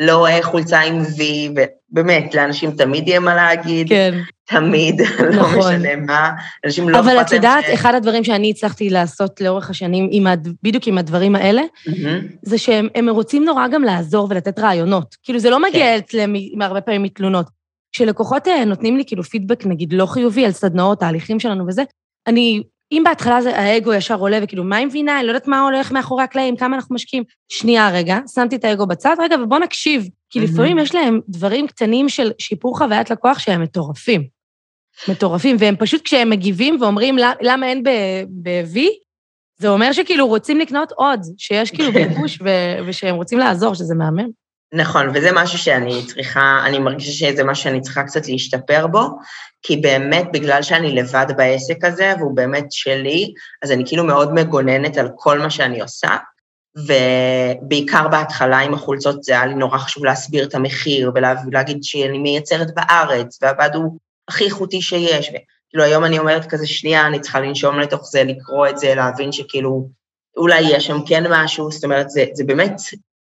לא חולצה עם וי, ובאמת, לאנשים תמיד יהיה מה להגיד, כן. תמיד, לא נכון. משנה מה, אנשים לא אבל אכפת את להם יודעת, ש- אחד הדברים שאני הצלחתי לעשות לאורך השנים, עם הד- בדיוק עם הדברים האלה. זה שהם הם רוצים נורא גם לעזור ולתת רעיונות. כאילו, זה לא כן. מגיע אצלם הרבה פעמים מתלונות. כשלקוחות אה, נותנים לי כאילו פידבק, נגיד, לא חיובי על סדנאות, תהליכים שלנו וזה, אני, אם בהתחלה זה, האגו ישר עולה, וכאילו, מה היא מבינה? אני לא יודעת מה הולך מאחורי הקלעים, כמה אנחנו משקיעים. שנייה, רגע, שמתי את האגו בצד, רגע, ובוא נקשיב. כי. לפעמים יש להם דברים קטנים של שיפור חוויית לקוח שהם מטורפים. מטורפים, והם פשוט, כשהם מגיבים ואומרים, "למ- למה אין ב-V, זה אומר שכאילו רוצים לקנות עוד, שיש כאילו ביקוש ושהם רוצים לעזור, שזה מהמם. נכון, וזה משהו שאני צריכה, אני מרגישה שזה משהו שאני צריכה קצת להשתפר בו, כי באמת, בגלל שאני לבד בעסק הזה, והוא באמת שלי, אז אני כאילו מאוד מגוננת על כל מה שאני עושה, ובעיקר בהתחלה עם החולצות זה היה לי נורא חשוב להסביר את המחיר, ולהגיד שאני מייצרת בארץ, והבד הוא הכי איכותי שיש. וכאילו היום אני אומרת כזה, שנייה, אני צריכה לנשום לתוך זה, לקרוא את זה, להבין שכאילו, אולי יש שם כן משהו, זאת אומרת, זה, זה באמת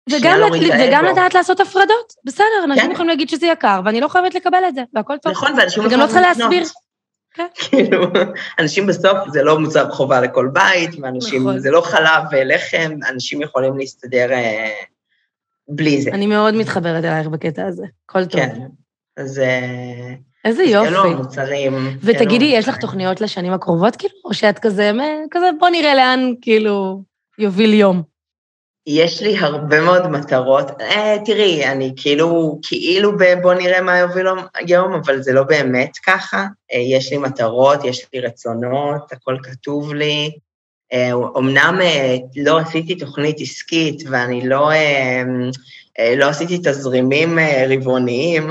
וגם, לת- את וגם. לדעת לעשות הפרדות, בסדר, אנשים כן. יכולים להגיד שזה יקר, ואני לא חייבת לקבל את זה, והכל טוב. נכון, ואנשים וגם לא צריכה לקנות. להסביר. כן. כאילו, אנשים בסוף, זה לא מוצר חובה לכל בית, ואנשים, נכון. זה לא חלב ולחם, אנשים יכולים להסתדר אה, בלי זה. אני מאוד מתחברת אלייך בקטע הזה, הכל טוב. כן. אז... אה, איזה יופי. אלו המוצרים. ותגידי, יש לך תוכניות לשנים הקרובות, כאילו? או שאת כזה, כזה, בוא נראה לאן, כאילו, יוביל יום. יש לי הרבה מאוד מטרות. אה, תראי, אני כאילו, כאילו בבוא נראה מה יוביל היום, אבל זה לא באמת ככה. אה, יש לי מטרות, יש לי רצונות, הכל כתוב לי. אמנם אה, אה, לא עשיתי תוכנית עסקית ואני לא, אה, אה, לא עשיתי תזרימים אה, רבעוניים,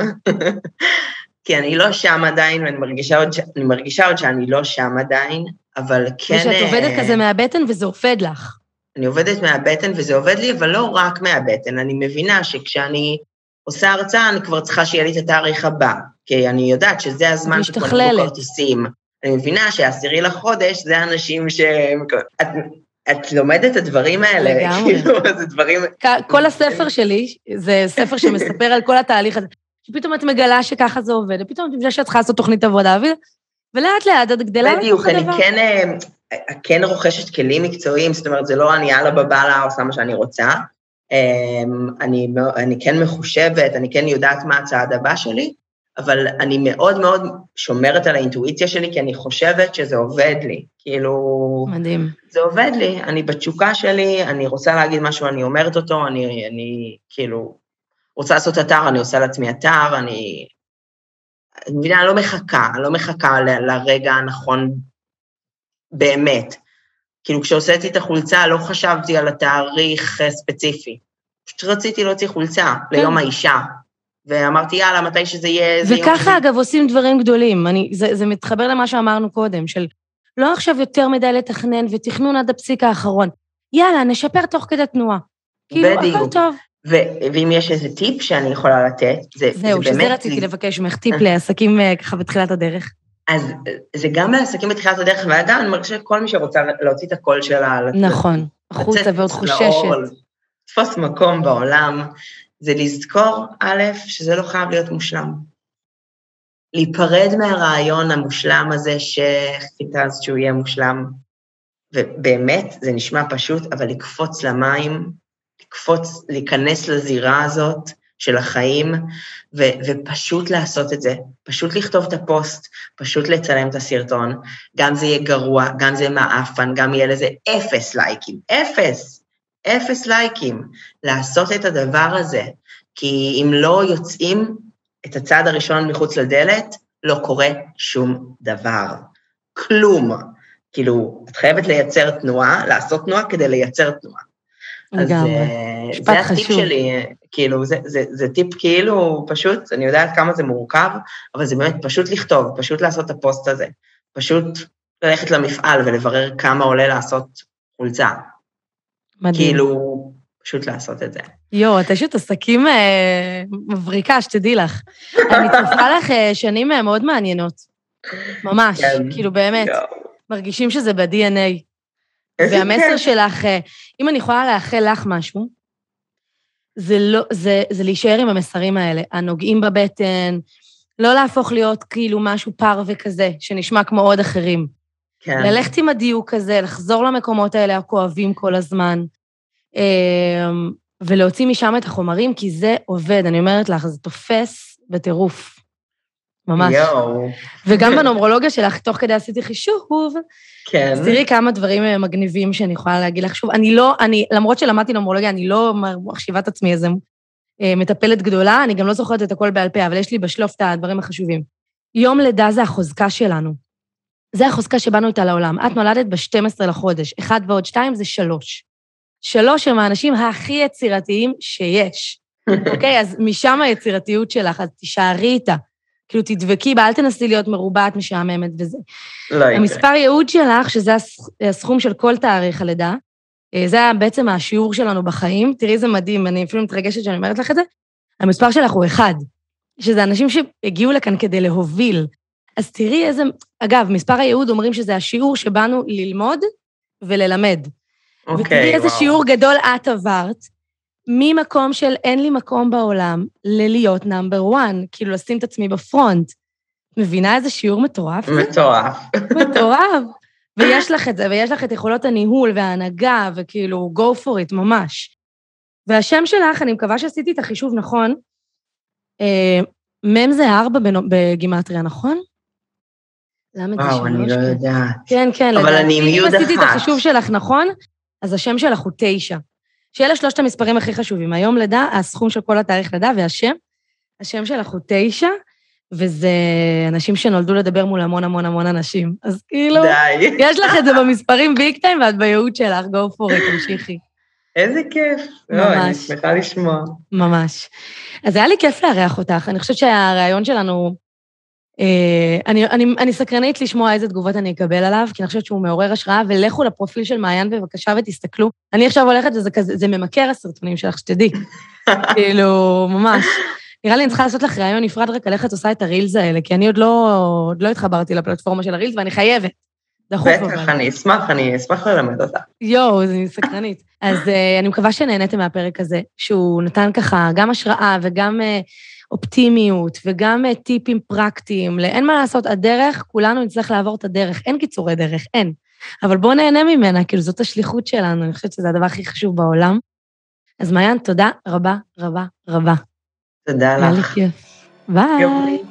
כי אני לא שם עדיין, ואני מרגישה עוד, אני מרגישה עוד שאני לא שם עדיין, אבל כן... ושאת עובדת כזה מהבטן וזה עובד לך. אני עובדת מהבטן וזה עובד לי, אבל לא רק מהבטן. אני מבינה שכשאני עושה הרצאה, אני כבר צריכה שיהיה לי את התאריך הבא, כי אני יודעת שזה הזמן שקונים כרטיסים. אני מבינה שהעשירי לחודש זה אנשים ש... את, את לומדת את הדברים האלה, לגמרי. כאילו, זה דברים... כל הספר שלי, זה ספר שמספר על כל התהליך הזה. שפתאום את מגלה שככה זה עובד, ופתאום את מבינה שאת צריכה לעשות תוכנית עבודה, ולאט לאט את גדלה בדיוק, אני כן, אה, כן רוכשת כלים מקצועיים, זאת אומרת, זה לא אני יאללה בבאללה עושה מה שאני רוצה. אמ, אני, אני כן מחושבת, אני כן יודעת מה הצעד הבא שלי, אבל אני מאוד מאוד שומרת על האינטואיציה שלי, כי אני חושבת שזה עובד לי. כאילו... מדהים. זה עובד לי, אני בתשוקה שלי, אני רוצה להגיד משהו, אני אומרת אותו, אני, אני כאילו רוצה לעשות אתר, אני עושה לעצמי אתר, אני... אני מבינה, אני לא מחכה, אני לא מחכה ל, לרגע הנכון באמת. כאילו, כשהוצאתי את החולצה, לא חשבתי על התאריך ספציפי. פשוט רציתי להוציא חולצה כן. ליום האישה. ואמרתי, יאללה, מתי שזה יהיה... וככה, אגב, עושים דברים גדולים. אני, זה, זה מתחבר למה שאמרנו קודם, של לא עכשיו יותר מדי לתכנן ותכנון עד הפסיק האחרון. יאללה, נשפר תוך כדי תנועה. כאילו, הכל טוב. ו- ואם יש איזה טיפ שאני יכולה לתת, זה, זהו, זה באמת... זהו, שזה רציתי לבקש ממך, טיפ לעסקים אה, ככה בתחילת הדרך. אז זה גם לעסקים בתחילת הדרך, וגם אני מרגישה שכל מי שרוצה להוציא את הקול שלה... נכון, החוצה ועוד חוששת. לתפוס מקום בעולם, זה לזכור, א', שזה לא חייב להיות מושלם. להיפרד מהרעיון המושלם הזה שחיפשת שהוא יהיה מושלם. ובאמת, זה נשמע פשוט, אבל לקפוץ למים, לקפוץ, להיכנס לזירה הזאת של החיים, ו- ופשוט לעשות את זה. פשוט לכתוב את הפוסט, פשוט לצלם את הסרטון. גם זה יהיה גרוע, גם זה יהיה מעפן, גם יהיה לזה אפס לייקים. אפס! אפס לייקים, לעשות את הדבר הזה, כי אם לא יוצאים את הצעד הראשון מחוץ לדלת, לא קורה שום דבר. כלום. כאילו, את חייבת לייצר תנועה, לעשות תנועה כדי לייצר תנועה. משפט חשוב. זה הטיפ שלי, כאילו, זה, זה, זה טיפ כאילו פשוט, אני יודעת כמה זה מורכב, אבל זה באמת פשוט לכתוב, פשוט לעשות את הפוסט הזה. פשוט ללכת למפעל ולברר כמה עולה לעשות חולצה. מדהים. כאילו, פשוט לעשות את זה. יואו, את אשת עסקים אה, מבריקה, שתדעי לך. אני צופה לך אה, שנים אה, מאוד מעניינות. ממש, כן. כאילו באמת. יו. מרגישים שזה ב-DNA. והמסר שלך, אה, אם אני יכולה לאחל לך משהו, זה, לא, זה, זה להישאר עם המסרים האלה, הנוגעים בבטן, לא להפוך להיות כאילו משהו פר וכזה, שנשמע כמו עוד אחרים. כן. ללכת עם הדיוק הזה, לחזור למקומות האלה הכואבים כל הזמן, אמ, ולהוציא משם את החומרים, כי זה עובד, אני אומרת לך, זה תופס בטירוף. ממש. יואו. וגם בנומרולוגיה שלך, תוך כדי עשיתי חישוב, כן. אז תראי כמה דברים אה, מגניבים שאני יכולה להגיד לך. שוב, אני לא, אני, למרות שלמדתי נומרולוגיה, אני לא מחשיבה את עצמי איזה אה, מטפלת גדולה, אני גם לא זוכרת את הכל בעל פה, אבל יש לי בשלוף את הדברים החשובים. יום לידה זה החוזקה שלנו. זה החוזקה שבאנו איתה לעולם. את נולדת ב-12 לחודש, אחד ועוד שתיים זה שלוש. שלוש הם האנשים הכי יצירתיים שיש. אוקיי? okay, אז משם היצירתיות שלך, אז תישארי איתה. כאילו, תדבקי בה, אל תנסי להיות מרובעת, משעממת וזה. לא. המספר ייעוד שלך, שזה הסכום של כל תאריך הלידה, אה, זה בעצם השיעור שלנו בחיים. תראי איזה מדהים, אני אפילו מתרגשת שאני אומרת לך את זה. המספר שלך הוא אחד, שזה אנשים שהגיעו לכאן כדי להוביל, אז תראי איזה... אגב, מספר הייעוד אומרים שזה השיעור שבאנו ללמוד וללמד. אוקיי, ותראי וואו. איזה שיעור גדול את עברת, ממקום של אין לי מקום בעולם, ללהיות נאמבר וואן, כאילו לשים את עצמי בפרונט. מבינה איזה שיעור מטורף? מטורף. מטורף. ויש לך את זה, ויש לך את יכולות הניהול וההנהגה, וכאילו, go for it, ממש. והשם שלך, אני מקווה שעשיתי את החישוב נכון, אה, מ' זה ארבע בגימטריה, נכון? וואו, אני לא יודעת. כן, כן. אבל אני עם י' אחת. אם עשיתי את החישוב שלך נכון, אז השם שלך הוא תשע. שאלה שלושת המספרים הכי חשובים. היום לידה, הסכום של כל התאריך לידה והשם. השם שלך הוא תשע, וזה אנשים שנולדו לדבר מול המון המון המון אנשים. אז כאילו, די. יש לך את זה במספרים ביג טיים ואת בייעוד שלך, go for it, תמשיכי. איזה כיף. ממש. לא, אני שמחה לשמוע. ממש. אז היה לי כיף לארח אותך. אני חושבת שהריאיון שלנו... אה, אני, אני, אני סקרנית לשמוע איזה תגובות אני אקבל עליו, כי אני חושבת שהוא מעורר השראה, ולכו לפרופיל של מעיין בבקשה ותסתכלו. אני עכשיו הולכת, וזה כזה, זה ממכר הסרטונים שלך, שתדעי. כאילו, ממש. נראה לי אני צריכה לעשות לך ראיון נפרד רק על איך את עושה את הרילס האלה, כי אני עוד לא, עוד לא התחברתי לפלטפורמה של הרילס, ואני חייבת. דחוף אבל. בטח, אני אשמח, אני אשמח ללמד אותה. יואו, אני סקרנית. אז uh, אני מקווה שנהניתם מהפרק הזה, שהוא נתן ככה גם השראה וגם uh, אופטימיות וגם uh, טיפים פרקטיים. אין מה לעשות, הדרך, כולנו נצטרך לעבור את הדרך. אין קיצורי דרך, אין. אבל בואו נהנה ממנה, כאילו זאת השליחות שלנו, אני חושבת שזה הדבר הכי חשוב בעולם. אז מעיין, תודה רבה רבה רבה. תודה לך. היה לי כיף. ביי.